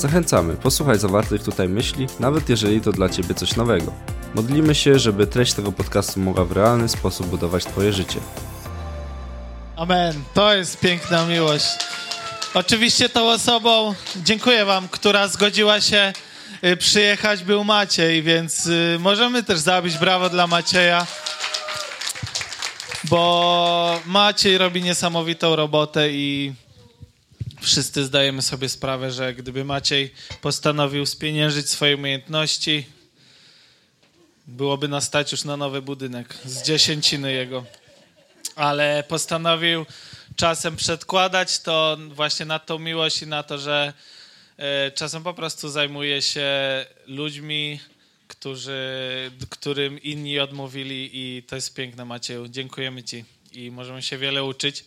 Zachęcamy, posłuchaj zawartych tutaj myśli, nawet jeżeli to dla Ciebie coś nowego. Modlimy się, żeby treść tego podcastu mogła w realny sposób budować Twoje życie. Amen. To jest piękna miłość. Oczywiście tą osobą, dziękuję Wam, która zgodziła się y, przyjechać, był Maciej, więc y, możemy też zabić brawo dla Macieja, bo Maciej robi niesamowitą robotę i wszyscy zdajemy sobie sprawę, że gdyby Maciej postanowił spieniężyć swoje umiejętności, byłoby nas stać już na nowy budynek z dziesięciny jego. Ale postanowił czasem przedkładać to właśnie na tą miłość i na to, że e, czasem po prostu zajmuje się ludźmi, którzy, którym inni odmówili i to jest piękne, Macieju. Dziękujemy Ci i możemy się wiele uczyć.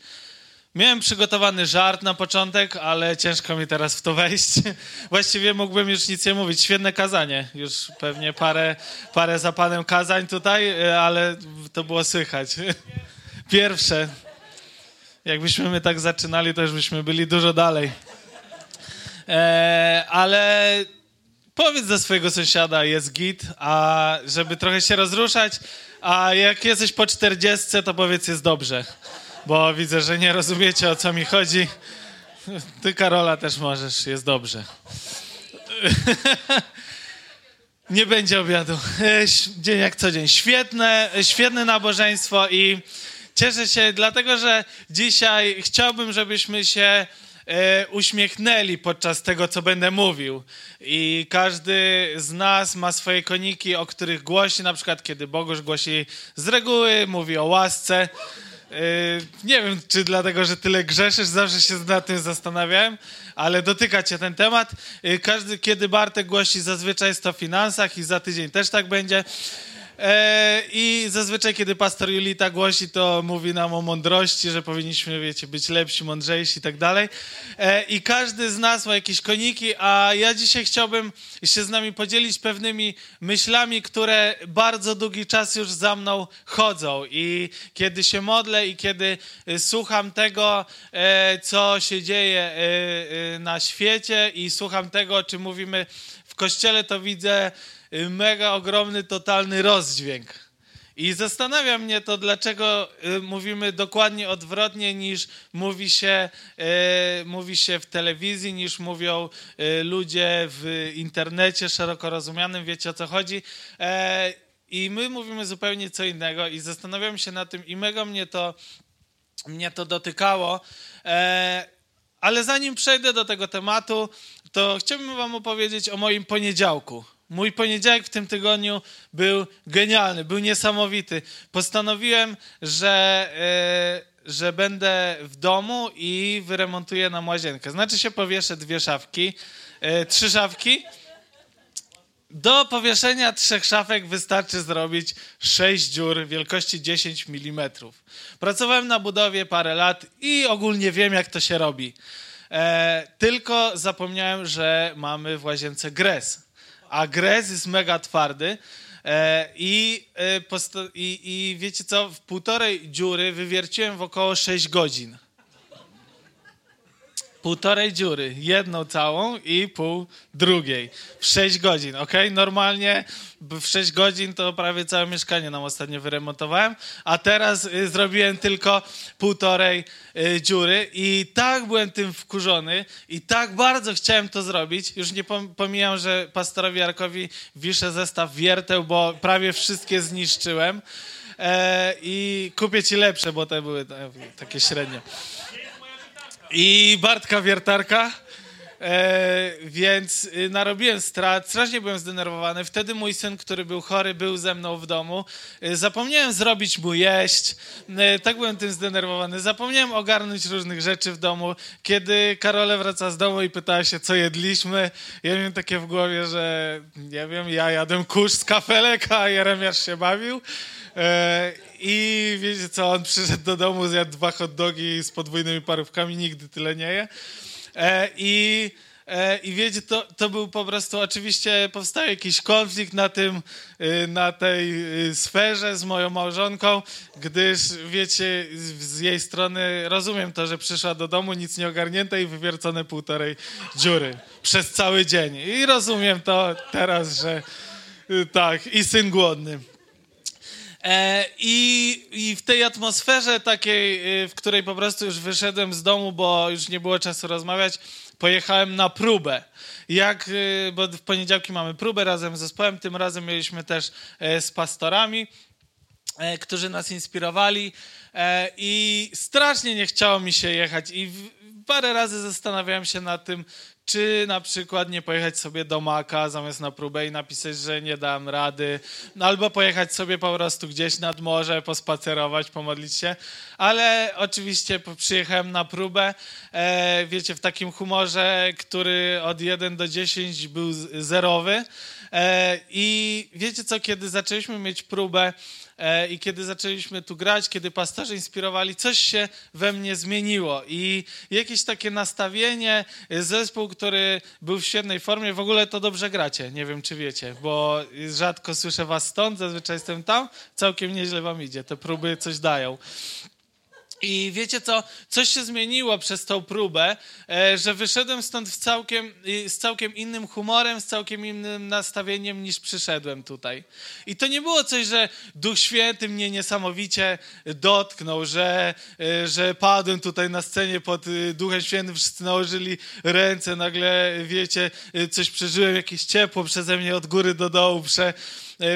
Miałem przygotowany żart na początek, ale ciężko mi teraz w to wejść. Właściwie mógłbym już nic nie mówić. Świetne kazanie. Już pewnie parę, parę za panem kazań tutaj, ale to było słychać. Pierwsze. Jakbyśmy my tak zaczynali, to już byśmy byli dużo dalej. E, ale powiedz do swojego sąsiada, jest git, a żeby trochę się rozruszać, a jak jesteś po czterdziestce, to powiedz, jest dobrze bo widzę, że nie rozumiecie o co mi chodzi. Ty, Karola, też możesz, jest dobrze. nie będzie obiadu. Dzień jak co dzień. Świetne, świetne nabożeństwo i cieszę się, dlatego że dzisiaj chciałbym, żebyśmy się e, uśmiechnęli podczas tego, co będę mówił. I każdy z nas ma swoje koniki, o których głosi, na przykład kiedy Bogusz głosi z reguły, mówi o łasce. Yy, nie wiem, czy dlatego, że tyle grzeszysz, zawsze się nad tym zastanawiałem, ale dotyka cię ten temat. Yy, każdy, kiedy Bartek głosi, zazwyczaj jest to o finansach i za tydzień też tak będzie. E, I zazwyczaj, kiedy pastor Julita głosi, to mówi nam o mądrości, że powinniśmy, wiecie, być lepsi, mądrzejsi i tak dalej. E, I każdy z nas ma jakieś koniki, a ja dzisiaj chciałbym się z nami podzielić pewnymi myślami, które bardzo długi czas już za mną chodzą. I kiedy się modlę i kiedy e, słucham tego, co się dzieje na świecie i słucham tego, o czym mówimy w kościele, to widzę Y, mega ogromny, totalny rozdźwięk. I zastanawia mnie to, dlaczego y, mówimy dokładnie odwrotnie niż mówi się, y, mówi się w telewizji, niż mówią ludzie w internecie szeroko rozumianym, wiecie o co chodzi. E, I my mówimy zupełnie co innego i zastanawiam się na tym i mega mnie to, mnie to dotykało. E, ale zanim przejdę do tego tematu, to chciałbym wam opowiedzieć o moim poniedziałku. Mój poniedziałek w tym tygodniu był genialny, był niesamowity. Postanowiłem, że, yy, że będę w domu i wyremontuję nam łazienkę. Znaczy się powieszę dwie szafki, yy, trzy szafki. Do powieszenia trzech szafek wystarczy zrobić sześć dziur wielkości 10 mm. Pracowałem na budowie parę lat i ogólnie wiem, jak to się robi. E, tylko zapomniałem, że mamy w łazience gres a gres jest mega twardy. E, i, e, i, I wiecie co? W półtorej dziury wywierciłem w około 6 godzin półtorej dziury, jedną całą i pół drugiej. W 6 godzin, ok? Normalnie w 6 godzin to prawie całe mieszkanie nam ostatnio wyremontowałem, a teraz y, zrobiłem tylko półtorej y, dziury i tak byłem tym wkurzony i tak bardzo chciałem to zrobić. Już nie pomijam, że pastorowi Jarkowi wiszę zestaw wierteł, bo prawie wszystkie zniszczyłem. E, I kupię ci lepsze, bo te były takie średnie i Bartka Wiertarka. E, więc y, narobiłem strat, strasznie byłem zdenerwowany. Wtedy mój syn, który był chory, był ze mną w domu. E, zapomniałem zrobić mu jeść. E, tak byłem tym zdenerwowany. Zapomniałem ogarnąć różnych rzeczy w domu. Kiedy Karole wraca z domu i pytała się, co jedliśmy, ja miałem takie w głowie, że nie wiem, ja jadłem kurz z kafelek, a Jeremiasz się bawił. I wiecie co, on przyszedł do domu, zjadł dwa hot dogi z podwójnymi parówkami, nigdy tyle nie je. E, I, e, i wiecie, to, to był po prostu, oczywiście powstał jakiś konflikt na tym, na tej sferze z moją małżonką, gdyż wiecie, z jej strony rozumiem to, że przyszła do domu nic nie ogarnięte i wywiercone półtorej dziury przez cały dzień. I rozumiem to teraz, że tak, i syn głodny. E, I, I w tej atmosferze takiej, y, w której po prostu już wyszedłem z domu, bo już nie było czasu rozmawiać, pojechałem na próbę. Jak, y, bo w poniedziałki mamy próbę razem z zespołem, tym razem mieliśmy też e, z pastorami, e, którzy nas inspirowali i strasznie nie chciało mi się jechać i parę razy zastanawiałem się nad tym, czy na przykład nie pojechać sobie do Maka zamiast na próbę i napisać, że nie dam rady, no, albo pojechać sobie po prostu gdzieś nad morze, pospacerować, pomodlić się. Ale oczywiście przyjechałem na próbę, e, wiecie, w takim humorze, który od 1 do 10 był zerowy. E, I wiecie co, kiedy zaczęliśmy mieć próbę, E, i kiedy zaczęliśmy tu grać, kiedy pastorzy inspirowali, coś się we mnie zmieniło. I jakieś takie nastawienie, e, zespół, który był w świetnej formie, w ogóle to dobrze gracie, nie wiem czy wiecie, bo rzadko słyszę was stąd, zazwyczaj jestem tam, całkiem nieźle wam idzie, te próby coś dają. I wiecie co? Coś się zmieniło przez tą próbę, e, że wyszedłem stąd w całkiem, z całkiem innym humorem, z całkiem innym nastawieniem niż przyszedłem tutaj. I to nie było coś, że Duch Święty mnie niesamowicie dotknął, że, e, że padłem tutaj na scenie pod e, Duchem Świętym, wszyscy nałożyli ręce, nagle wiecie, coś przeżyłem, jakieś ciepło przeze mnie od góry do dołu prze,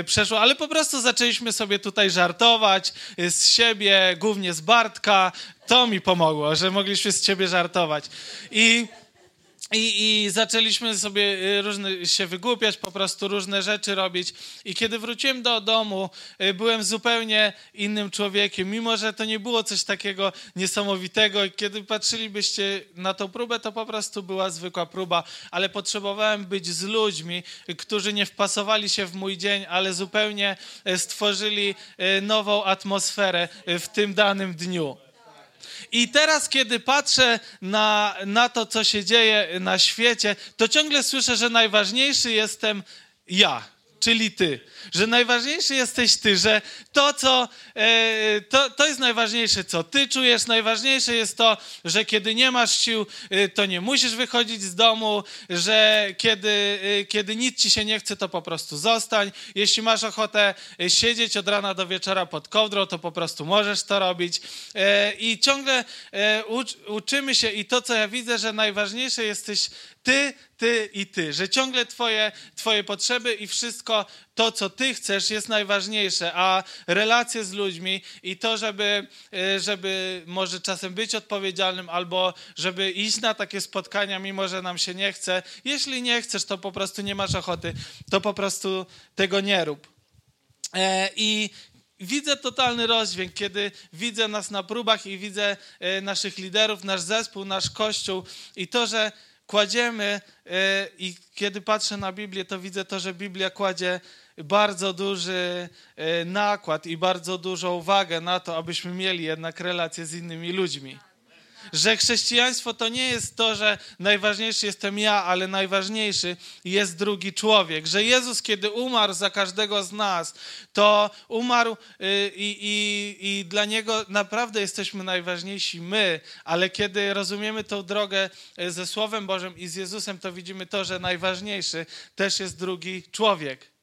przeszło, ale po prostu zaczęliśmy sobie tutaj żartować e, z siebie, głównie z Bartka. To mi pomogło, że mogliśmy z ciebie żartować. I i, I, zaczęliśmy sobie y, różne, się wygłupiać, po prostu różne rzeczy robić. I kiedy wróciłem do domu, y, byłem zupełnie innym człowiekiem, mimo że to nie było coś takiego niesamowitego. I kiedy patrzylibyście na tą próbę, to po prostu była zwykła próba, ale potrzebowałem być z ludźmi, którzy nie wpasowali się w mój dzień, ale zupełnie y, stworzyli nową atmosferę w tym danym dniu. I teraz, kiedy patrzę na, na to, co się dzieje na świecie, to ciągle słyszę, że najważniejszy jestem ja czyli ty. Że najważniejszy jesteś ty, że to, co e, to, to jest najważniejsze, co ty czujesz. Najważniejsze jest to, że kiedy nie masz sił, e, to nie musisz wychodzić z domu, że kiedy, e, kiedy nic ci się nie chce, to po prostu zostań. Jeśli masz ochotę e, siedzieć od rana do wieczora pod kołdrą, to po prostu możesz to robić. E, I ciągle e, ucz, uczymy się i to, co ja widzę, że najważniejsze jesteś ty, ty i ty, że ciągle twoje, twoje potrzeby i wszystko to, co ty chcesz, jest najważniejsze, a relacje z ludźmi i to, żeby, e, żeby może czasem być odpowiedzialnym albo żeby iść na takie spotkania, mimo że nam się nie chce. Jeśli nie chcesz, to po prostu nie masz ochoty, to po prostu tego nie rób. E, I widzę totalny rozdźwięk, kiedy widzę nas na próbach i widzę e, naszych liderów, nasz zespół, nasz kościół i to, że kładziemy e, i kiedy patrzę na Biblię, to widzę to, że Biblia kładzie bardzo duży e, nakład i bardzo dużą uwagę na to, abyśmy mieli jednak relacje z innymi ludźmi że chrześcijaństwo to nie jest to, że najważniejszy jestem ja, ale najważniejszy jest drugi człowiek. Że Jezus, kiedy umarł za każdego z nas, to umarł y, i, i, i dla Niego naprawdę jesteśmy najważniejsi my, ale kiedy rozumiemy tą drogę y, ze Słowem Bożym i z Jezusem, to widzimy to, że najważniejszy też jest drugi człowiek.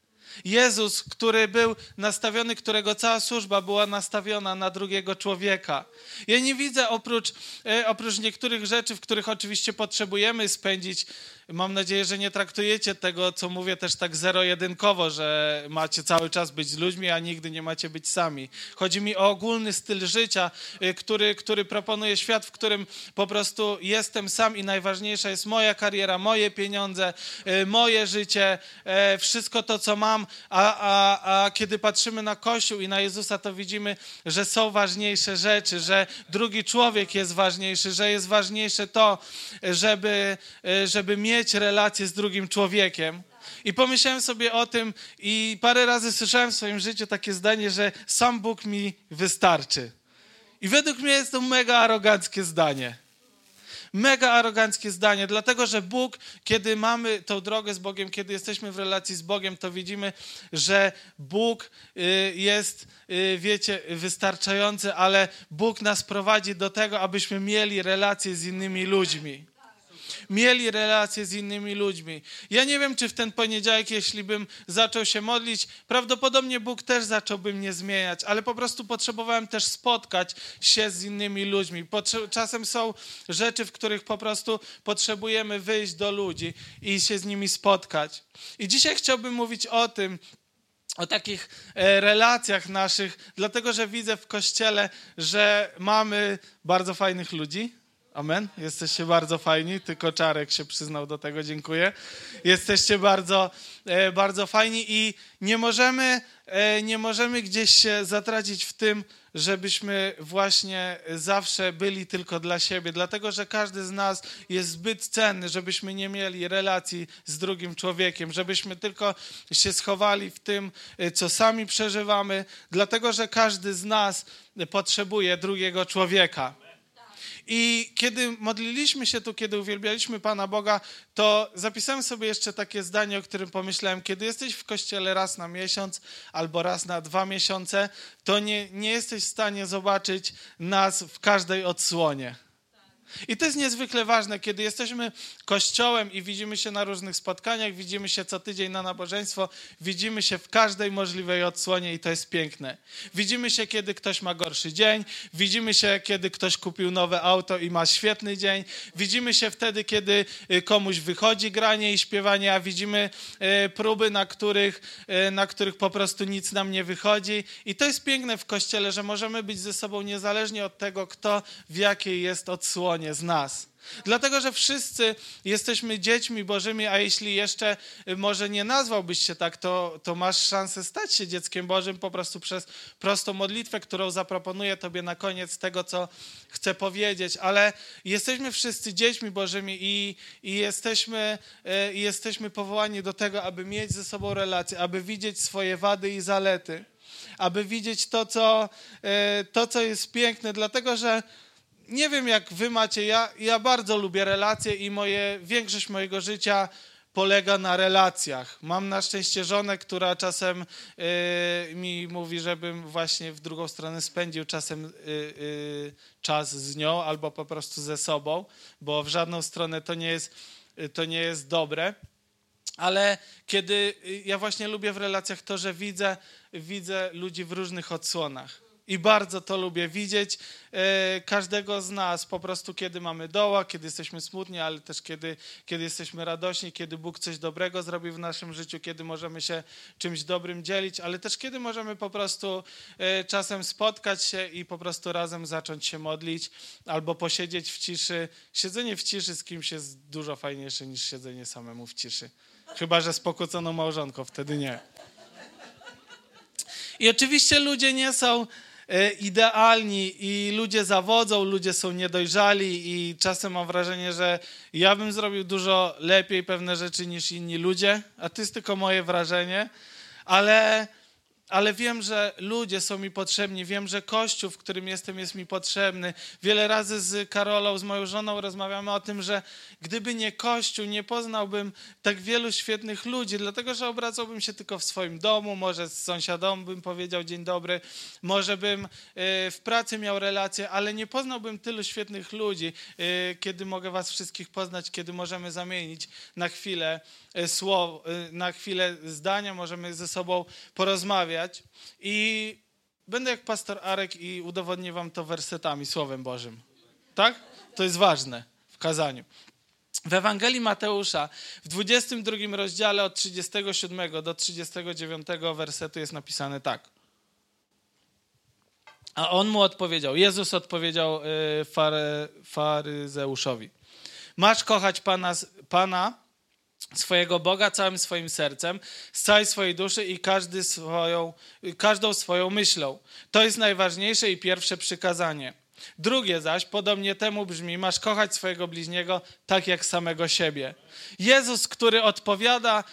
Jezus, który był nastawiony, którego cała służba była nastawiona na drugiego człowieka. Ja nie widzę oprócz, e, oprócz niektórych rzeczy, w których oczywiście potrzebujemy spędzić Mam nadzieję, że nie traktujecie tego, co mówię, też tak zero-jedynkowo, że macie cały czas być z ludźmi, a nigdy nie macie być sami. Chodzi mi o ogólny styl życia, y, który, który proponuje świat, w którym po prostu jestem sam i najważniejsza jest moja kariera, moje pieniądze, y, moje życie, y, wszystko to, co mam. A, a, a kiedy patrzymy na Kościół i na Jezusa, to widzimy, że są ważniejsze rzeczy, że drugi człowiek jest ważniejszy, że jest ważniejsze to, żeby, żeby mieć mieć relację z drugim człowiekiem. I pomyślałem sobie o tym i parę razy słyszałem w swoim życiu takie zdanie, że sam Bóg mi wystarczy. I według mnie jest to mega aroganckie zdanie. Mega aroganckie zdanie, dlatego że Bóg, kiedy mamy tą drogę z Bogiem, kiedy jesteśmy w relacji z Bogiem, to widzimy, że Bóg y, jest, y, wiecie, wystarczający, ale Bóg nas prowadzi do tego, abyśmy mieli relacje z innymi ludźmi mieli relacje z innymi ludźmi. Ja nie wiem, czy w ten poniedziałek, jeśli bym zaczął się modlić, prawdopodobnie Bóg też zacząłby mnie zmieniać, ale po prostu potrzebowałem też spotkać się z innymi ludźmi. Czasem są rzeczy, w których po prostu potrzebujemy wyjść do ludzi i się z nimi spotkać. I dzisiaj chciałbym mówić o tym, o takich e, relacjach naszych, dlatego że widzę w kościele, że mamy bardzo fajnych ludzi Amen. Jesteście bardzo fajni, tylko Czarek się przyznał do tego, dziękuję. Jesteście bardzo, e, bardzo fajni i nie możemy, e, nie możemy gdzieś się zatracić w tym, żebyśmy właśnie zawsze byli tylko dla siebie, dlatego że każdy z nas jest zbyt cenny, żebyśmy nie mieli relacji z drugim człowiekiem, żebyśmy tylko się schowali w tym, e, co sami przeżywamy, dlatego że każdy z nas potrzebuje drugiego człowieka. I kiedy modliliśmy się tu, kiedy uwielbialiśmy Pana Boga, to zapisałem sobie jeszcze takie zdanie, o którym pomyślałem. Kiedy jesteś w kościele raz na miesiąc albo raz na dwa miesiące, to nie, nie jesteś w stanie zobaczyć nas w każdej odsłonie. I to jest niezwykle ważne, kiedy jesteśmy kościołem i widzimy się na różnych spotkaniach, widzimy się co tydzień na nabożeństwo, widzimy się w każdej możliwej odsłonie i to jest piękne. Widzimy się, kiedy ktoś ma gorszy dzień, widzimy się, kiedy ktoś kupił nowe auto i ma świetny dzień, widzimy się wtedy, kiedy y, komuś wychodzi granie i śpiewanie, a widzimy y, próby, na których, y, na których po prostu nic nam nie wychodzi. I to jest piękne w kościele, że możemy być ze sobą niezależnie od tego, kto w jakiej jest odsłonie z nas. Dlatego, że wszyscy jesteśmy dziećmi Bożymi, a jeśli jeszcze y, może nie nazwałbyś się tak, to, to masz szansę stać się dzieckiem Bożym po prostu przez prostą modlitwę, którą zaproponuję Tobie na koniec tego, co chcę powiedzieć. Ale jesteśmy wszyscy dziećmi Bożymi i, i jesteśmy, y, jesteśmy powołani do tego, aby mieć ze sobą relację, aby widzieć swoje wady i zalety, aby widzieć to, co, y, to, co jest piękne, dlatego że nie wiem jak wy macie, ja, ja bardzo lubię relacje i moje, większość mojego życia polega na relacjach. Mam na szczęście żonę, która czasem y, mi mówi, żebym właśnie w drugą stronę spędził czasem y, y, czas z nią albo po prostu ze sobą, bo w żadną stronę to nie jest, to nie jest dobre. Ale kiedy ja właśnie lubię w relacjach to, że widzę, widzę ludzi w różnych odsłonach. I bardzo to lubię widzieć e, każdego z nas, po prostu kiedy mamy doła, kiedy jesteśmy smutni, ale też kiedy, kiedy jesteśmy radośni, kiedy Bóg coś dobrego zrobi w naszym życiu, kiedy możemy się czymś dobrym dzielić, ale też kiedy możemy po prostu e, czasem spotkać się i po prostu razem zacząć się modlić albo posiedzieć w ciszy. Siedzenie w ciszy z kimś jest dużo fajniejsze niż siedzenie samemu w ciszy. Chyba, że z pokłóconą małżonką, wtedy nie. I oczywiście ludzie nie są idealni i ludzie zawodzą, ludzie są niedojrzali i czasem mam wrażenie, że ja bym zrobił dużo lepiej pewne rzeczy niż inni ludzie, a to jest tylko moje wrażenie, ale ale wiem, że ludzie są mi potrzebni, wiem, że Kościół, w którym jestem, jest mi potrzebny. Wiele razy z Karolą, z moją żoną rozmawiamy o tym, że gdyby nie Kościół, nie poznałbym tak wielu świetnych ludzi, dlatego że obracałbym się tylko w swoim domu, może z sąsiadom bym powiedział dzień dobry, może bym e, w pracy miał relacje, ale nie poznałbym tylu świetnych ludzi, e, kiedy mogę was wszystkich poznać, kiedy możemy zamienić na chwilę e, słowo, na chwilę zdania, możemy ze sobą porozmawiać i będę jak pastor Arek i udowodnię wam to wersetami, Słowem Bożym. Tak? To jest ważne w kazaniu. W Ewangelii Mateusza w 22 rozdziale od 37 do 39 wersetu jest napisane tak. A on mu odpowiedział, Jezus odpowiedział y, fary, faryzeuszowi. Masz kochać Pana, Pana swojego Boga całym swoim sercem, z całej swojej duszy i każdy swoją, każdą swoją myślą. To jest najważniejsze i pierwsze przykazanie. Drugie zaś, podobnie temu brzmi, masz kochać swojego bliźniego tak jak samego siebie. Jezus, który odpowiada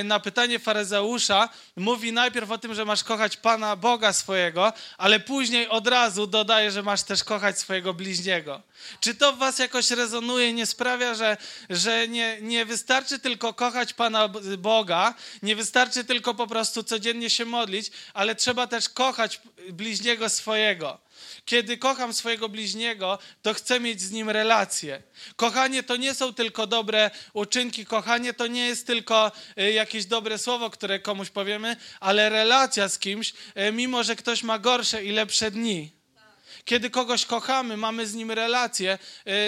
y, na pytanie faryzeusza, mówi najpierw o tym, że masz kochać Pana Boga swojego, ale później od razu dodaje, że masz też kochać swojego bliźniego. Czy to w was jakoś rezonuje, nie sprawia, że, że nie, nie wystarczy tylko kochać Pana Boga, nie wystarczy tylko po prostu codziennie się modlić, ale trzeba też kochać bliźniego swojego. Kiedy kocham swojego bliźniego, to chcę mieć z nim relację. Kochanie to nie są tylko dobre uczynki, kochanie to nie jest tylko y, jakieś dobre słowo, które komuś powiemy, ale relacja z kimś, y, mimo że ktoś ma gorsze i lepsze dni. Kiedy kogoś kochamy, mamy z nim relację,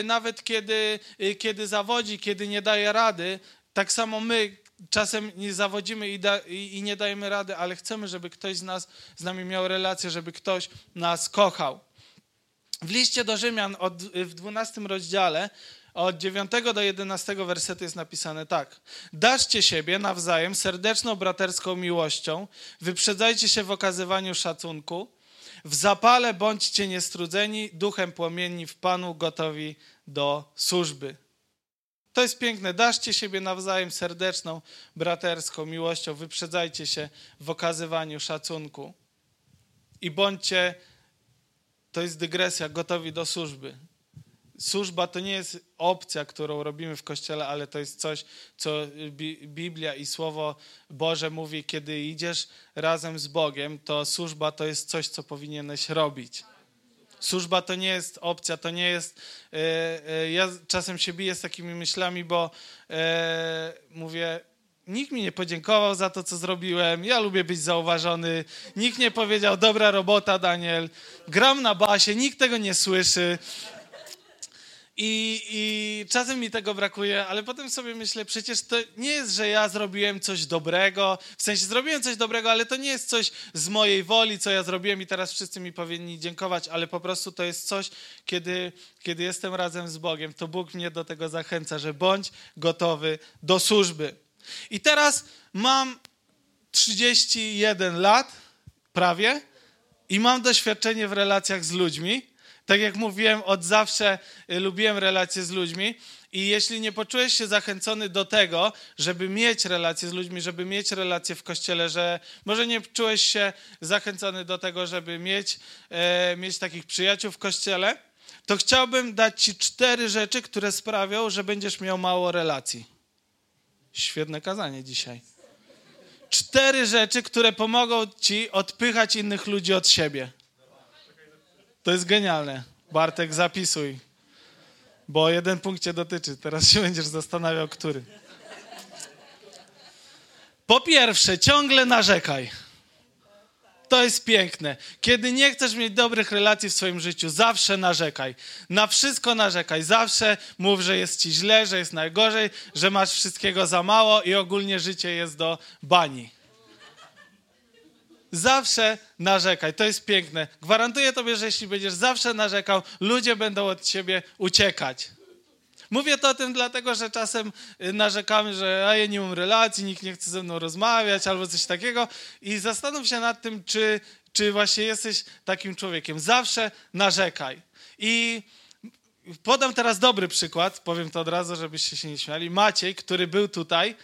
y, nawet kiedy, kiedy zawodzi, kiedy nie daje rady, tak samo my czasem nie zawodzimy i, da, i, i, nie dajemy rady, ale chcemy, żeby ktoś z nas z nami miał relację, żeby ktoś nas kochał. W liście do Rzymian od, w 12 rozdziale od 9 do 11 wersetu jest napisane tak. Daszcie siebie nawzajem serdeczną braterską miłością, wyprzedzajcie się w okazywaniu szacunku, w zapale bądźcie niestrudzeni, duchem płomienni w Panu gotowi do służby. To jest piękne. Daszcie siebie nawzajem serdeczną, braterską miłością, wyprzedzajcie się w okazywaniu szacunku i bądźcie to jest dygresja, gotowi do służby. Służba to nie jest opcja, którą robimy w kościele, ale to jest coś, co Biblia i Słowo Boże mówi, kiedy idziesz razem z Bogiem, to służba to jest coś, co powinieneś robić. Służba to nie jest opcja, to nie jest. E, e, ja czasem się biję z takimi myślami, bo e, mówię, Nikt mi nie podziękował za to, co zrobiłem. Ja lubię być zauważony. Nikt nie powiedział, dobra robota, Daniel. Gram na basie, nikt tego nie słyszy. I, I czasem mi tego brakuje, ale potem sobie myślę, przecież to nie jest, że ja zrobiłem coś dobrego. W sensie zrobiłem coś dobrego, ale to nie jest coś z mojej woli, co ja zrobiłem i teraz wszyscy mi powinni dziękować, ale po prostu to jest coś, kiedy, kiedy jestem razem z Bogiem, to Bóg mnie do tego zachęca, że bądź gotowy do służby. I teraz mam 31 lat, prawie, i mam doświadczenie w relacjach z ludźmi. Tak jak mówiłem, od zawsze y, lubiłem relacje z ludźmi. I jeśli nie poczułeś się zachęcony do tego, żeby mieć relacje z ludźmi, żeby mieć relacje w kościele, że może nie czułeś się zachęcony do tego, żeby mieć, e, mieć takich przyjaciół w kościele, to chciałbym dać Ci cztery rzeczy, które sprawią, że będziesz miał mało relacji. Świetne kazanie dzisiaj. Cztery rzeczy, które pomogą ci odpychać innych ludzi od siebie. To jest genialne. Bartek, zapisuj. Bo jeden punkt cię dotyczy. Teraz się będziesz zastanawiał, który. Po pierwsze, ciągle narzekaj. To jest piękne. Kiedy nie chcesz mieć dobrych relacji w swoim życiu, zawsze narzekaj. Na wszystko narzekaj. Zawsze mów, że jest ci źle, że jest najgorzej, że masz wszystkiego za mało i ogólnie życie jest do bani. Zawsze narzekaj. To jest piękne. Gwarantuję tobie, że jeśli będziesz zawsze narzekał, ludzie będą od ciebie uciekać. Mówię to o tym dlatego, że czasem y, narzekamy, że a ja nie mam relacji, nikt nie chce ze mną rozmawiać albo coś takiego i zastanów się nad tym, czy, czy właśnie jesteś takim człowiekiem. Zawsze narzekaj. I podam teraz dobry przykład, powiem to od razu, żebyście się nie śmiali. Maciej, który był tutaj,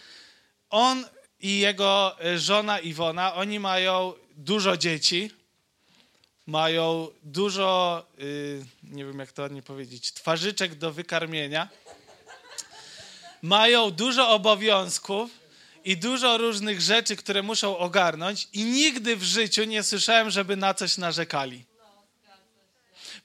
on i jego y, żona Iwona, oni mają dużo dzieci, mają dużo, yy, nie wiem jak to ładnie powiedzieć, twarzyczek do wykarmienia, mają dużo obowiązków i dużo różnych rzeczy, które muszą ogarnąć i nigdy w życiu nie słyszałem, żeby na coś narzekali.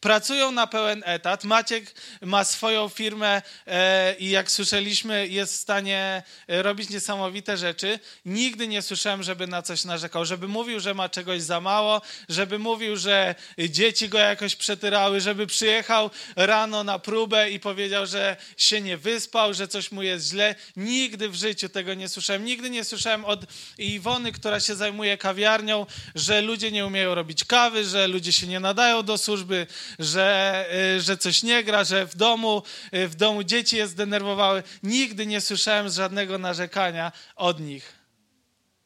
Pracują na pełen etat. Maciek ma swoją firmę e, i jak słyszeliśmy, jest w stanie e, robić niesamowite rzeczy. Nigdy nie słyszałem, żeby na coś narzekał, żeby mówił, że ma czegoś za mało, żeby mówił, że dzieci go jakoś przetyrały, żeby przyjechał rano na próbę i powiedział, że się nie wyspał, że coś mu jest źle. Nigdy w życiu tego nie słyszałem. Nigdy nie słyszałem od Iwony, która się zajmuje kawiarnią, że ludzie nie umieją robić kawy, że ludzie się nie nadają do służby, że, y, że coś nie gra, że w domu, y, w domu dzieci je zdenerwowały. Nigdy nie słyszałem żadnego narzekania od nich.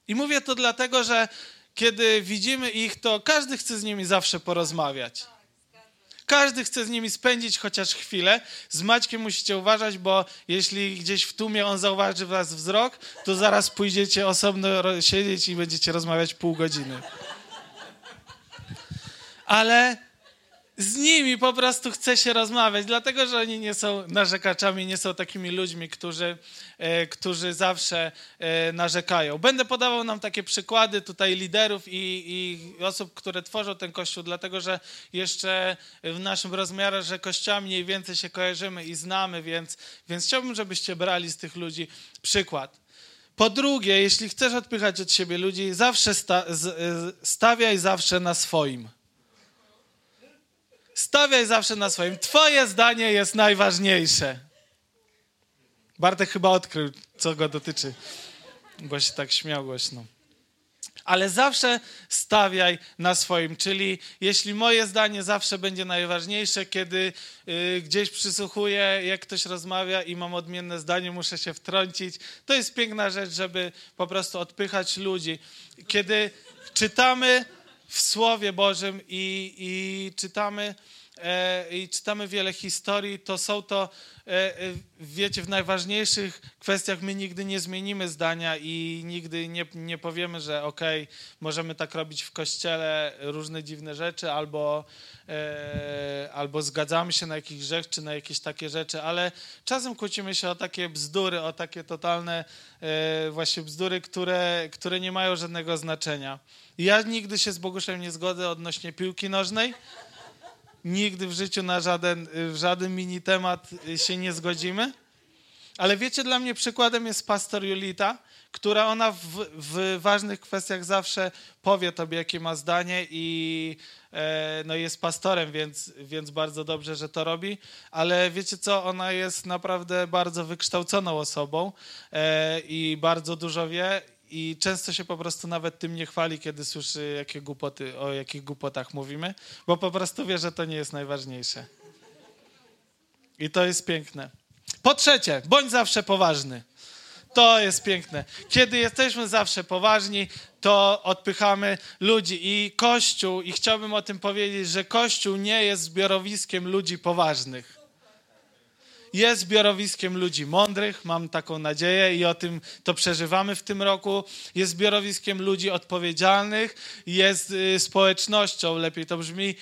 I mówię to dlatego, że kiedy widzimy ich, to każdy chce z nimi zawsze porozmawiać. Każdy chce z nimi spędzić chociaż chwilę. Z Maćkiem musicie uważać, bo jeśli gdzieś w tłumie on zauważy was wzrok, to zaraz pójdziecie osobno siedzieć i będziecie rozmawiać pół godziny. Ale z nimi po prostu chce się rozmawiać, dlatego że oni nie są narzekaczami, nie są takimi ludźmi, którzy, e, którzy zawsze e, narzekają. Będę podawał nam takie przykłady tutaj liderów i, i, osób, które tworzą ten kościół, dlatego że jeszcze w naszym rozmiarze, że kościołami mniej więcej się kojarzymy i znamy, więc, więc chciałbym, żebyście brali z tych ludzi przykład. Po drugie, jeśli chcesz odpychać od siebie ludzi, zawsze sta, z, e, stawiaj zawsze na swoim. Stawiaj zawsze na swoim. Twoje zdanie jest najważniejsze. Bartek chyba odkrył, co go dotyczy, bo się tak śmiał głośno. Ale zawsze stawiaj na swoim, czyli jeśli moje zdanie zawsze będzie najważniejsze, kiedy y, gdzieś przysłuchuję, jak ktoś rozmawia i mam odmienne zdanie, muszę się wtrącić. To jest piękna rzecz, żeby po prostu odpychać ludzi. Kiedy czytamy w Słowie Bożym i, i czytamy i czytamy wiele historii, to są to, e, e, wiecie, w najważniejszych kwestiach my nigdy nie zmienimy zdania i nigdy nie, nie powiemy, że okej, okay, możemy tak robić w kościele różne dziwne rzeczy, albo, e, albo zgadzamy się na jakichś rzeczy, czy na jakieś takie rzeczy, ale czasem kłócimy się o takie bzdury, o takie totalne e, właśnie bzdury, które, które nie mają żadnego znaczenia. Ja nigdy się z Boguszem nie zgodzę odnośnie piłki nożnej. Nigdy w życiu na żaden, w żaden mini temat się nie zgodzimy. Ale wiecie, dla mnie przykładem jest pastor Julita, która ona w, w ważnych kwestiach zawsze powie tobie, jakie ma zdanie i e, no jest pastorem, więc, więc bardzo dobrze, że to robi. Ale wiecie co, ona jest naprawdę bardzo wykształconą osobą e, i bardzo dużo wie i często się po prostu nawet tym nie chwali, kiedy słyszy, jakie głupoty, o jakich głupotach mówimy, bo po prostu wie, że to nie jest najważniejsze. I to jest piękne. Po trzecie, bądź zawsze poważny. To jest piękne. Kiedy jesteśmy zawsze poważni, to odpychamy ludzi. I Kościół, i chciałbym o tym powiedzieć, że Kościół nie jest zbiorowiskiem ludzi poważnych jest zbiorowiskiem ludzi mądrych, mam taką nadzieję i o tym to przeżywamy w tym roku. Jest zbiorowiskiem ludzi odpowiedzialnych, jest y, społecznością, lepiej to brzmi,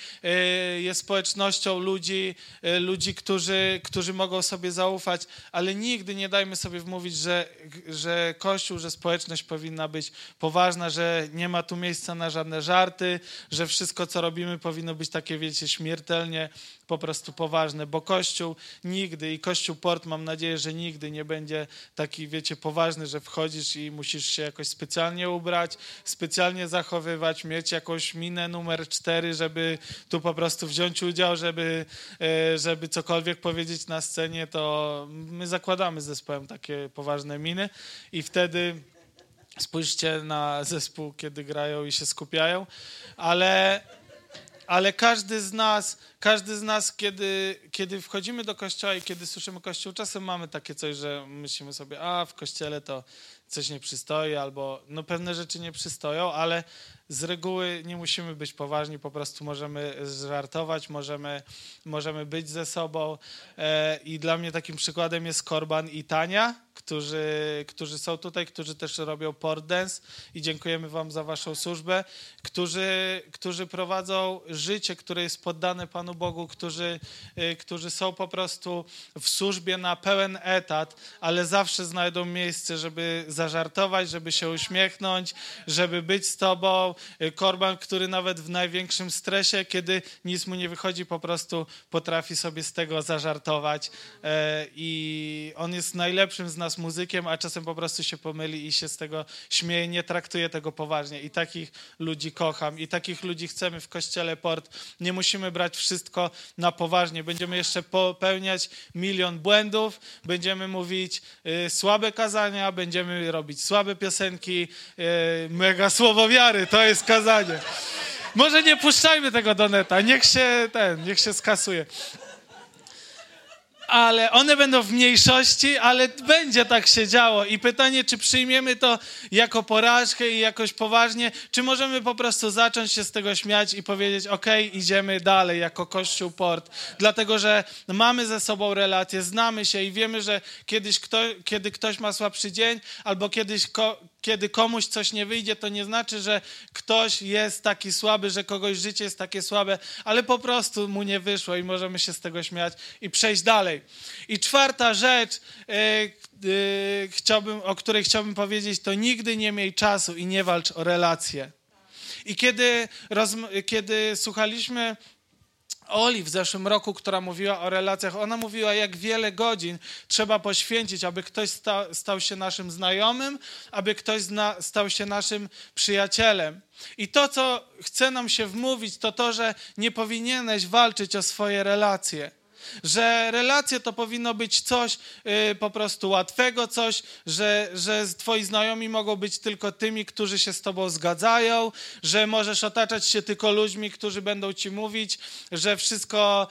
y, jest społecznością ludzi, y, ludzi którzy, którzy mogą sobie zaufać, ale nigdy nie dajmy sobie wmówić, że, że Kościół, że społeczność powinna być poważna, że nie ma tu miejsca na żadne żarty, że wszystko, co robimy, powinno być takie, wiecie, śmiertelnie po prostu poważne, bo Kościół nigdy i Kościół Port mam nadzieję, że nigdy nie będzie taki, wiecie, poważny, że wchodzisz i musisz się jakoś specjalnie ubrać, specjalnie zachowywać, mieć jakąś minę numer cztery, żeby tu po prostu wziąć udział, żeby, e, żeby cokolwiek powiedzieć na scenie, to my zakładamy z zespołem takie poważne miny i wtedy spójrzcie na zespół, kiedy grają i się skupiają, ale ale każdy z nas, każdy z nas, kiedy, kiedy wchodzimy do kościoła i kiedy słyszymy kościół, czasem mamy takie coś, że myślimy sobie, a w kościele to coś nie przystoi, albo no pewne rzeczy nie przystoją, ale z reguły nie musimy być poważni, po prostu możemy żartować, możemy, możemy być ze sobą. E, I dla mnie takim przykładem jest Korban i Tania, którzy, którzy są tutaj, którzy też robią port dance i dziękujemy wam za waszą służbę, którzy, którzy prowadzą życie, które jest poddane Panu Bogu, którzy, e, którzy są po prostu w służbie na pełen etat, ale zawsze znajdą miejsce, żeby zażartować, żeby się uśmiechnąć, żeby być z tobą, Korban, który nawet w największym stresie, kiedy nic mu nie wychodzi, po prostu potrafi sobie z tego zażartować. E, I on jest najlepszym z nas muzykiem, a czasem po prostu się pomyli i się z tego śmieje, nie traktuje tego poważnie. I takich ludzi kocham, i takich ludzi chcemy w kościele Port. Nie musimy brać wszystko na poważnie. Będziemy jeszcze popełniać milion błędów, będziemy mówić y, słabe kazania, będziemy robić słabe piosenki, y, mega słowo wiary, to jest kazanie. Może nie puszczajmy tego do neta, niech się ten, niech się skasuje ale one będą w mniejszości, ale będzie tak się działo. I pytanie, czy przyjmiemy to jako porażkę i jakoś poważnie, czy możemy po prostu zacząć się z tego śmiać i powiedzieć, ok, idziemy dalej jako Kościół Port. Dlatego, że mamy ze sobą relacje, znamy się i wiemy, że kiedyś kto, kiedy ktoś ma słabszy dzień, albo kiedyś ko, kiedy komuś coś nie wyjdzie, to nie znaczy, że ktoś jest taki słaby, że kogoś życie jest takie słabe, ale po prostu mu nie wyszło i możemy się z tego śmiać i przejść dalej. I czwarta rzecz, yy, yy, chciałbym, o której chciałbym powiedzieć, to nigdy nie miej czasu i nie walcz o relacje. I kiedy, kiedy słuchaliśmy Oli w zeszłym roku, która mówiła o relacjach, ona mówiła, jak wiele godzin trzeba poświęcić, aby ktoś sta, stał się naszym znajomym, aby ktoś zna, stał się naszym przyjacielem. I to, co chce nam się wmówić, to to, że nie powinieneś walczyć o swoje relacje że relacje to powinno być coś y, po prostu łatwego, coś, że, że twoi znajomi mogą być tylko tymi, którzy się z tobą zgadzają, że możesz otaczać się tylko ludźmi, którzy będą ci mówić, że wszystko,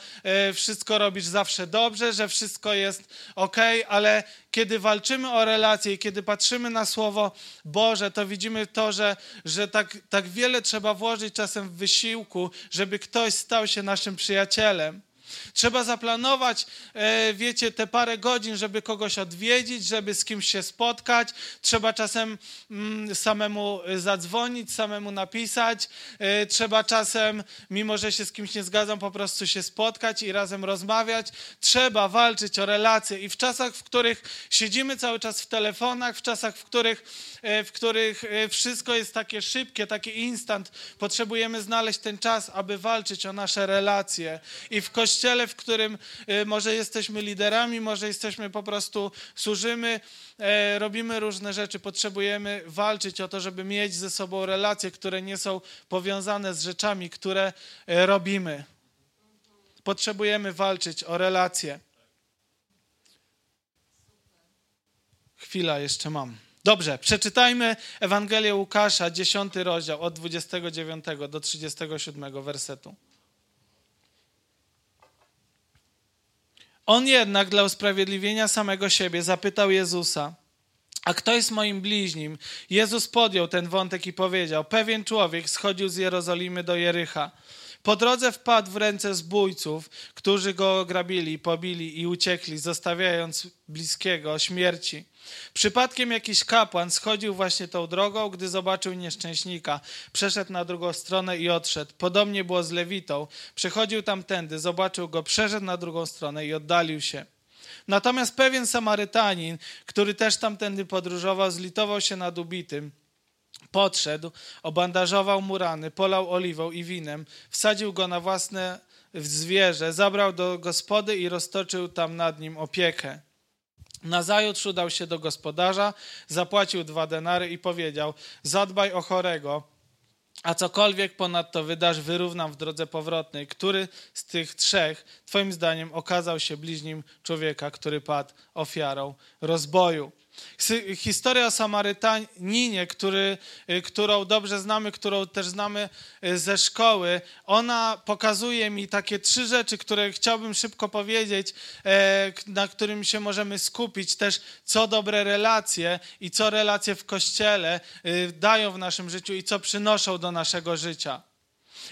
y, wszystko robisz zawsze dobrze, że wszystko jest ok, ale kiedy walczymy o relacje i kiedy patrzymy na Słowo Boże, to widzimy to, że, że tak, tak wiele trzeba włożyć czasem w wysiłku, żeby ktoś stał się naszym przyjacielem. Trzeba zaplanować, e, wiecie, te parę godzin, żeby kogoś odwiedzić, żeby z kimś się spotkać. Trzeba czasem mm, samemu zadzwonić, samemu napisać. E, trzeba czasem, mimo że się z kimś nie zgadzam, po prostu się spotkać i razem rozmawiać. Trzeba walczyć o relacje i w czasach, w których siedzimy cały czas w telefonach, w czasach, w których, e, w których wszystko jest takie szybkie, takie instant, potrzebujemy znaleźć ten czas, aby walczyć o nasze relacje. I w kościele kościele, w którym y, może jesteśmy liderami, może jesteśmy po prostu, służymy, e, robimy różne rzeczy, potrzebujemy walczyć o to, żeby mieć ze sobą relacje, które nie są powiązane z rzeczami, które e, robimy. Potrzebujemy walczyć o relacje. Chwila jeszcze mam. Dobrze, przeczytajmy Ewangelię Łukasza, 10 rozdział, od 29 do 37 wersetu. On jednak dla usprawiedliwienia samego siebie zapytał Jezusa, a kto jest moim bliźnim? Jezus podjął ten wątek i powiedział: Pewien człowiek schodził z Jerozolimy do Jericha. Po drodze wpadł w ręce zbójców, którzy go grabili, pobili i uciekli, zostawiając bliskiego śmierci. Przypadkiem jakiś kapłan schodził właśnie tą drogą, gdy zobaczył nieszczęśnika. Przeszedł na drugą stronę i odszedł. Podobnie było z Lewitą. Przechodził tamtędy, zobaczył go, przeszedł na drugą stronę i oddalił się. Natomiast pewien Samarytanin, który też tamtędy podróżował, zlitował się nad ubitym. Podszedł, obandażował mu rany, polał oliwą i winem, wsadził go na własne zwierzę, zabrał do gospody i roztoczył tam nad nim opiekę. Nazajutrz udał się do gospodarza, zapłacił dwa denary i powiedział: Zadbaj o chorego, a cokolwiek ponadto wydasz, wyrównam w drodze powrotnej. Który z tych trzech, Twoim zdaniem, okazał się bliźnim człowieka, który padł ofiarą rozboju? Historia o Samarytaninie, który, y, którą dobrze znamy, którą też znamy y, ze szkoły, ona pokazuje mi takie trzy rzeczy, które chciałbym szybko powiedzieć, e, na którym się możemy skupić. Też co dobre relacje i co relacje w kościele y, dają w naszym życiu i co przynoszą do naszego życia.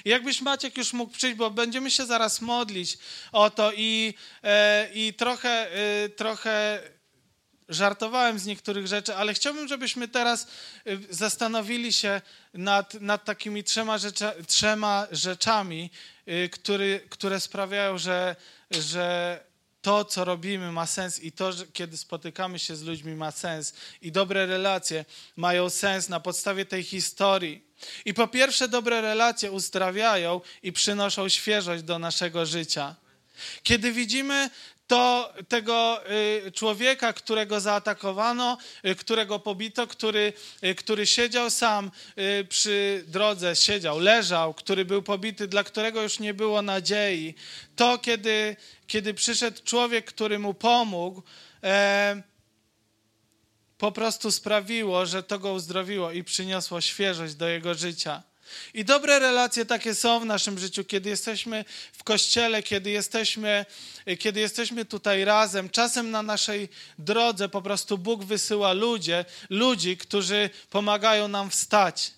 Jakbyś Maciek już mógł przyjść, bo będziemy się zaraz modlić o to i, e, i trochę, trochę żartowałem z niektórych rzeczy, ale chciałbym, żebyśmy teraz y, zastanowili się nad, nad takimi trzema, trzema rzeczami, y, który, które sprawiają, że, że to, co robimy, ma sens i to, że kiedy spotykamy się z ludźmi, ma sens i dobre relacje mają sens na podstawie tej historii. I po pierwsze, dobre relacje uzdrawiają i przynoszą świeżość do naszego życia. Kiedy widzimy to tego y, człowieka, którego zaatakowano, y, którego pobito, który, y, który siedział sam przy drodze, siedział, leżał, który był pobity, dla którego już nie było nadziei. To, kiedy, kiedy przyszedł człowiek, który mu pomógł, e, po prostu sprawiło, że to go uzdrowiło i przyniosło świeżość do jego życia. I dobre relacje takie są w naszym życiu, kiedy jesteśmy w kościele, kiedy jesteśmy, kiedy jesteśmy tutaj razem. Czasem na naszej drodze po prostu Bóg wysyła ludzie, ludzi, którzy pomagają nam wstać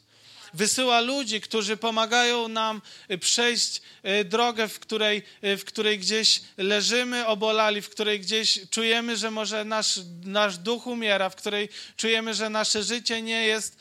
wysyła ludzi, którzy pomagają nam y, przejść y, drogę, w której, y, w której gdzieś leżymy obolali, w której gdzieś czujemy, że może nasz, nasz duch umiera, w której czujemy, że nasze życie nie jest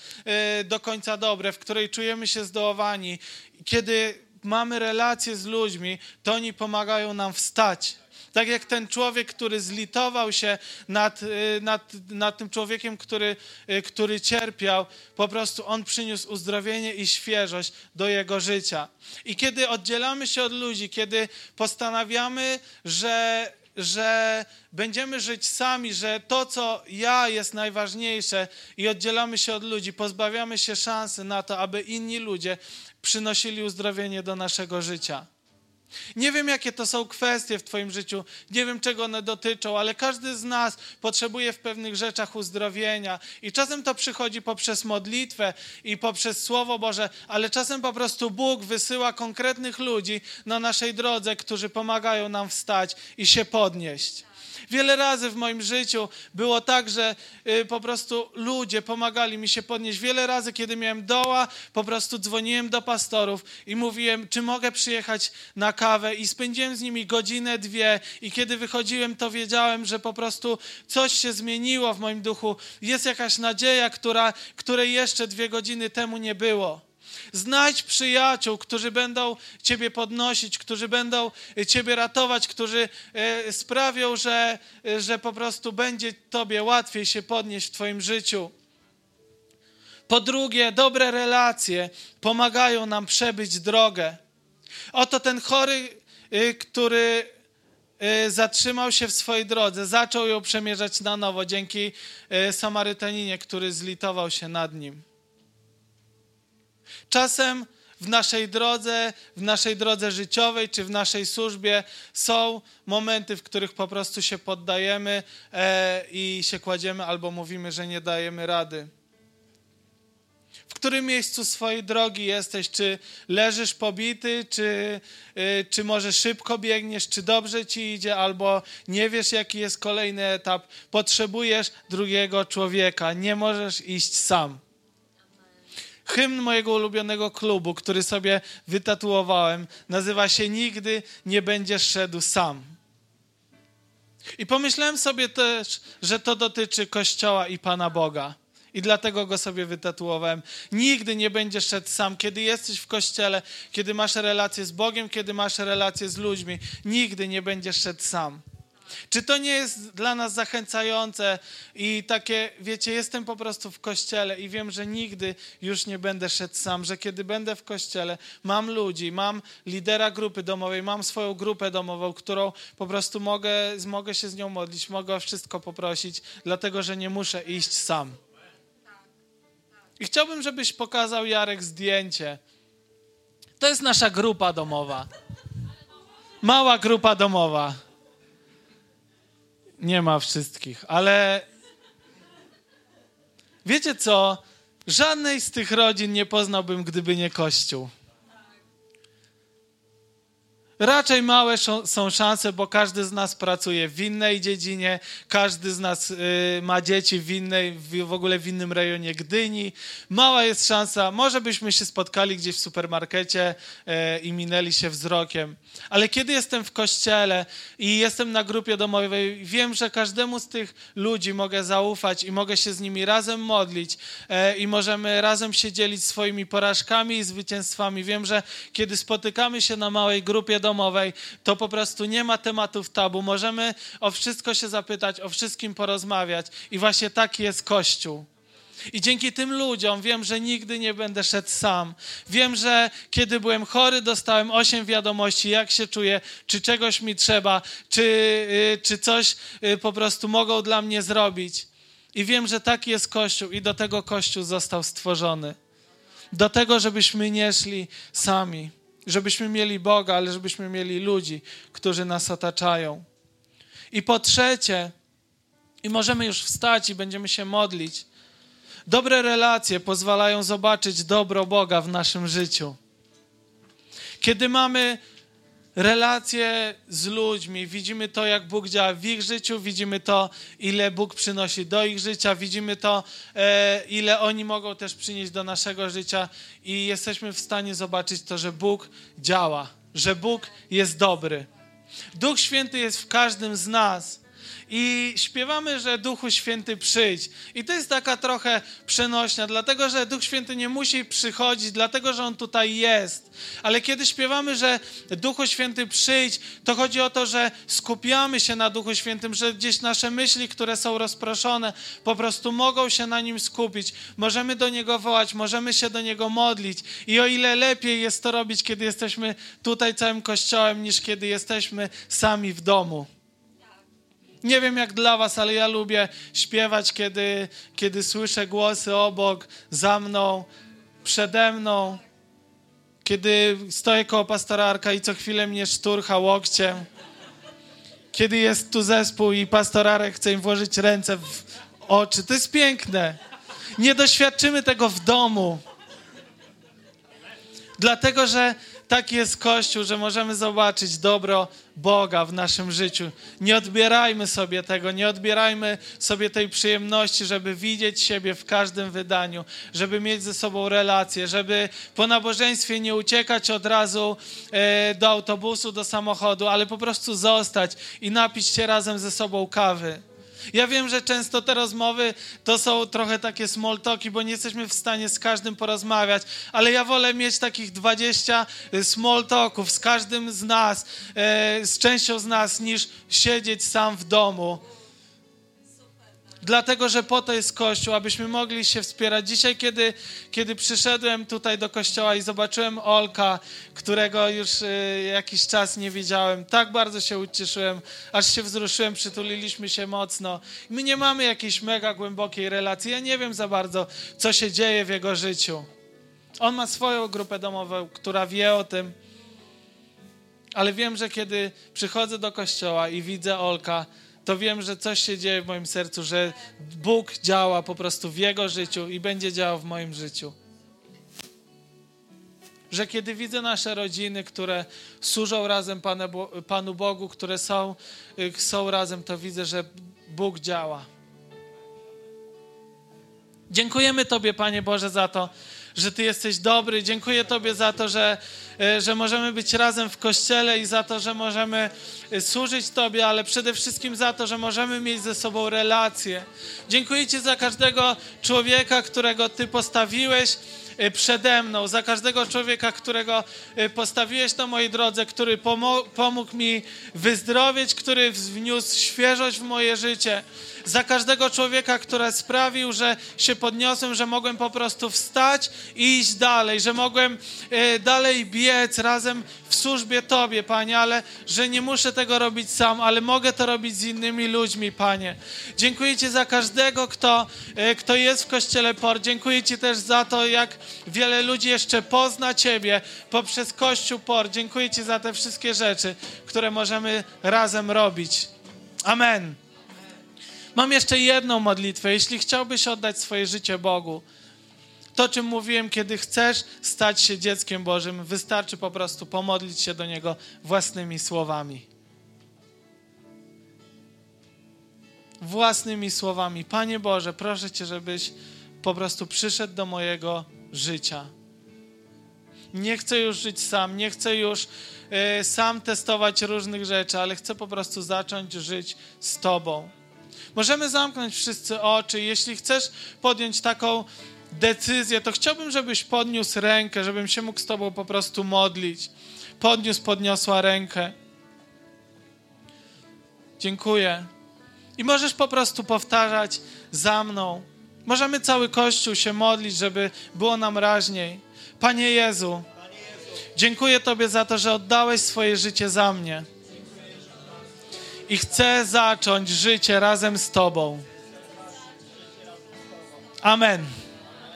do końca dobre, w której czujemy się zdołowani. Kiedy mamy relacje z ludźmi, to oni pomagają nam wstać. Tak jak ten człowiek, który zlitował się nad, y, nad, nad tym człowiekiem, który, y, który cierpiał, po prostu on przyniósł uzdrowienie i świeżość do jego życia. I kiedy oddzielamy się od ludzi, kiedy postanawiamy, że, że będziemy żyć sami, że to, co ja jest najważniejsze i oddzielamy się od ludzi, pozbawiamy się szansy na to, aby inni ludzie przynosili uzdrowienie do naszego życia. Nie wiem, jakie to są kwestie w Twoim życiu, nie wiem, czego one dotyczą, ale każdy z nas potrzebuje w pewnych rzeczach uzdrowienia. I czasem to przychodzi poprzez modlitwę i poprzez Słowo Boże, ale czasem po prostu Bóg wysyła konkretnych ludzi na naszej drodze, którzy pomagają nam wstać i się podnieść. Wiele razy w moim życiu było tak, że y, po prostu ludzie pomagali mi się podnieść. Wiele razy, kiedy miałem doła, po prostu dzwoniłem do pastorów i mówiłem, czy mogę przyjechać na kawę i spędziłem z nimi godzinę, dwie i kiedy wychodziłem, to wiedziałem, że po prostu coś się zmieniło w moim duchu. Jest jakaś nadzieja, która, której jeszcze dwie godziny temu nie było. Znajdź przyjaciół, którzy będą Ciebie podnosić, którzy będą Ciebie ratować, którzy e, sprawią, że, że po prostu będzie Tobie łatwiej się podnieść w Twoim życiu. Po drugie, dobre relacje pomagają nam przebyć drogę. Oto ten chory, który zatrzymał się w swojej drodze, zaczął ją przemierzać na nowo dzięki Samarytaninie, który zlitował się nad nim. Czasem w naszej drodze, w naszej drodze życiowej czy w naszej służbie są momenty, w których po prostu się poddajemy e, i się kładziemy albo mówimy, że nie dajemy rady. W którym miejscu swojej drogi jesteś? Czy leżysz pobity, czy, y, czy może szybko biegniesz, czy dobrze ci idzie, albo nie wiesz, jaki jest kolejny etap? Potrzebujesz drugiego człowieka, nie możesz iść sam hymn mojego ulubionego klubu, który sobie wytatuowałem, nazywa się Nigdy nie będziesz szedł sam. I pomyślałem sobie też, że to dotyczy Kościoła i Pana Boga. I dlatego go sobie wytatuowałem. Nigdy nie będziesz szedł sam. Kiedy jesteś w kościele, kiedy masz relacje z Bogiem, kiedy masz relacje z ludźmi, nigdy nie będziesz szedł sam. Czy to nie jest dla nas zachęcające i takie, wiecie, jestem po prostu w kościele i wiem, że nigdy już nie będę szedł sam, że kiedy będę w kościele, mam ludzi, mam lidera grupy domowej, mam swoją grupę domową, którą po prostu mogę, mogę się z nią modlić, mogę o wszystko poprosić, dlatego że nie muszę iść sam. I chciałbym, żebyś pokazał Jarek zdjęcie. To jest nasza grupa domowa. Mała grupa domowa. Nie ma wszystkich, ale wiecie co? Żadnej z tych rodzin nie poznałbym, gdyby nie Kościół. Raczej małe są szanse, bo każdy z nas pracuje w innej dziedzinie, każdy z nas y, ma dzieci w innej, w ogóle w innym rejonie Gdyni. Mała jest szansa, może byśmy się spotkali gdzieś w supermarkecie y, i minęli się wzrokiem. Ale kiedy jestem w kościele i jestem na grupie domowej, wiem, że każdemu z tych ludzi mogę zaufać i mogę się z nimi razem modlić y, i możemy razem się dzielić swoimi porażkami i zwycięstwami. Wiem, że kiedy spotykamy się na małej grupie domowej, domowej, to po prostu nie ma tematów tabu. Możemy o wszystko się zapytać, o wszystkim porozmawiać. I właśnie taki jest Kościół. I dzięki tym ludziom wiem, że nigdy nie będę szedł sam. Wiem, że kiedy byłem chory, dostałem osiem wiadomości, jak się czuję, czy czegoś mi trzeba, czy, y, czy coś y, po prostu mogą dla mnie zrobić. I wiem, że taki jest Kościół i do tego Kościół został stworzony. Do tego, żebyśmy nie szli sami, żebyśmy mieli Boga, ale żebyśmy mieli ludzi, którzy nas otaczają. I po trzecie, i możemy już wstać i będziemy się modlić. Dobre relacje pozwalają zobaczyć dobro Boga w naszym życiu. Kiedy mamy relacje z ludźmi, widzimy to, jak Bóg działa w ich życiu, widzimy to, ile Bóg przynosi do ich życia, widzimy to, e, ile oni mogą też przynieść do naszego życia i jesteśmy w stanie zobaczyć to, że Bóg działa, że Bóg jest dobry. Duch Święty jest w każdym z nas i śpiewamy, że Duchu Święty przyjdź. I to jest taka trochę przenośnia, dlatego że Duch Święty nie musi przychodzić, dlatego że On tutaj jest. Ale kiedy śpiewamy, że Duchu Święty przyjdź, to chodzi o to, że skupiamy się na Duchu Świętym, że gdzieś nasze myśli, które są rozproszone, po prostu mogą się na Nim skupić. Możemy do Niego wołać, możemy się do Niego modlić. I o ile lepiej jest to robić, kiedy jesteśmy tutaj całym Kościołem, niż kiedy jesteśmy sami w domu. Nie wiem jak dla was, ale ja lubię śpiewać, kiedy, kiedy słyszę głosy obok, za mną, przede mną. Kiedy stoję koło pastora Arka i co chwilę mnie szturcha łokciem. Kiedy jest tu zespół i pastor Arek chce im włożyć ręce w oczy. To jest piękne. Nie doświadczymy tego w domu. Dlatego, że taki jest Kościół, że możemy zobaczyć dobro Boga w naszym życiu. Nie odbierajmy sobie tego, nie odbierajmy sobie tej przyjemności, żeby widzieć siebie w każdym wydaniu, żeby mieć ze sobą relacje, żeby po nabożeństwie nie uciekać od razu e, do autobusu, do samochodu, ale po prostu zostać i napić się razem ze sobą kawy. Ja wiem, że często te rozmowy to są trochę takie small talki, bo nie jesteśmy w stanie z każdym porozmawiać, ale ja wolę mieć takich 20 small talków z każdym z nas, e, z częścią z nas, niż siedzieć sam w domu Dlatego, że po to jest Kościół, abyśmy mogli się wspierać. Dzisiaj, kiedy, kiedy przyszedłem tutaj do Kościoła i zobaczyłem Olka, którego już y, jakiś czas nie widziałem, tak bardzo się ucieszyłem, aż się wzruszyłem, przytuliliśmy się mocno. My nie mamy jakiejś mega głębokiej relacji. Ja nie wiem za bardzo, co się dzieje w jego życiu. On ma swoją grupę domową, która wie o tym, ale wiem, że kiedy przychodzę do kościoła i widzę Olka, to wiem, że coś się dzieje w moim sercu, że Bóg działa po prostu w Jego życiu i będzie działał w moim życiu. Że kiedy widzę nasze rodziny, które służą razem Panu Bogu, które są, y, są razem, to widzę, że Bóg działa. Dziękujemy Tobie, Panie Boże, za to, że Ty jesteś dobry. Dziękuję Tobie za to, że, że możemy być razem w kościele i za to, że możemy e, służyć Tobie, ale przede wszystkim za to, że możemy mieć ze sobą relacje. Dziękuję Ci za każdego człowieka, którego Ty postawiłeś e, przede mną, za każdego człowieka, którego postawiłeś na mojej drodze, który pomógł mi wyzdrowieć, który wniósł świeżość w moje życie za każdego człowieka, który sprawił, że się podniosłem, że mogłem po prostu wstać i iść dalej, że mogłem e, dalej biec razem w służbie Tobie, Panie, ale że nie muszę tego robić sam, ale mogę to robić z innymi ludźmi, Panie. Dziękuję Ci za każdego, kto, kto jest w Kościele POR. Dziękuję Ci też za to, jak wiele ludzi jeszcze pozna Ciebie poprzez Kościół POR. Dziękuję Ci za te wszystkie rzeczy, które możemy razem robić. Amen. Mam jeszcze jedną modlitwę. Jeśli chciałbyś oddać swoje życie Bogu, to, czym mówiłem, kiedy chcesz stać się dzieckiem Bożym, wystarczy po prostu pomodlić się do Niego własnymi słowami. Własnymi słowami. Panie Boże, proszę Cię, żebyś po prostu przyszedł do mojego życia. Nie chcę już żyć sam, nie chcę już y, sam testować różnych rzeczy, ale chcę po prostu zacząć żyć z Tobą. Możemy zamknąć wszyscy oczy. Jeśli chcesz podjąć taką decyzję, to chciałbym, żebyś podniósł rękę, żebym się mógł z Tobą po prostu modlić. Podniósł, podniosła rękę. Dziękuję. I możesz po prostu powtarzać za mną. Możemy cały Kościół się modlić, żeby było nam raźniej. Panie Jezu, dziękuję Tobie za to, że oddałeś swoje życie za mnie. I chcę zacząć życie razem z Tobą. Amen.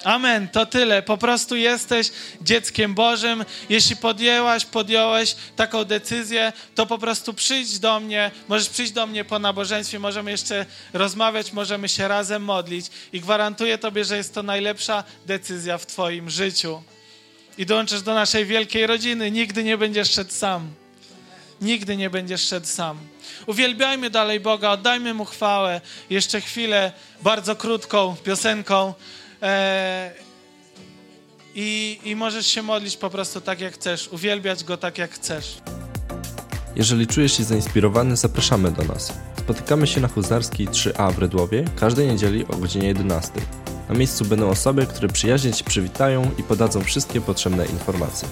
Amen, to tyle. Po prostu jesteś dzieckiem Bożym. Jeśli podjęłaś, podjąłeś taką decyzję, to po prostu przyjdź do mnie. Możesz przyjść do mnie po nabożeństwie, możemy jeszcze rozmawiać, możemy się razem modlić i gwarantuję Tobie, że jest to najlepsza decyzja w Twoim życiu. I dołączysz do naszej wielkiej rodziny. Nigdy nie będziesz szedł sam. Nigdy nie będziesz szedł sam. Uwielbiajmy dalej Boga, oddajmy Mu chwałę. Jeszcze chwilę, bardzo krótką piosenką. E, I, I możesz się modlić po prostu tak, jak chcesz, uwielbiać Go tak, jak chcesz. Jeżeli czujesz się zainspirowany, zapraszamy do nas. Spotykamy się na Huzarskiej 3A w Redłowie każdej niedzieli o godzinie 11. Na miejscu będą osoby, które przyjaźnie Ci przywitają i podadzą wszystkie potrzebne informacje.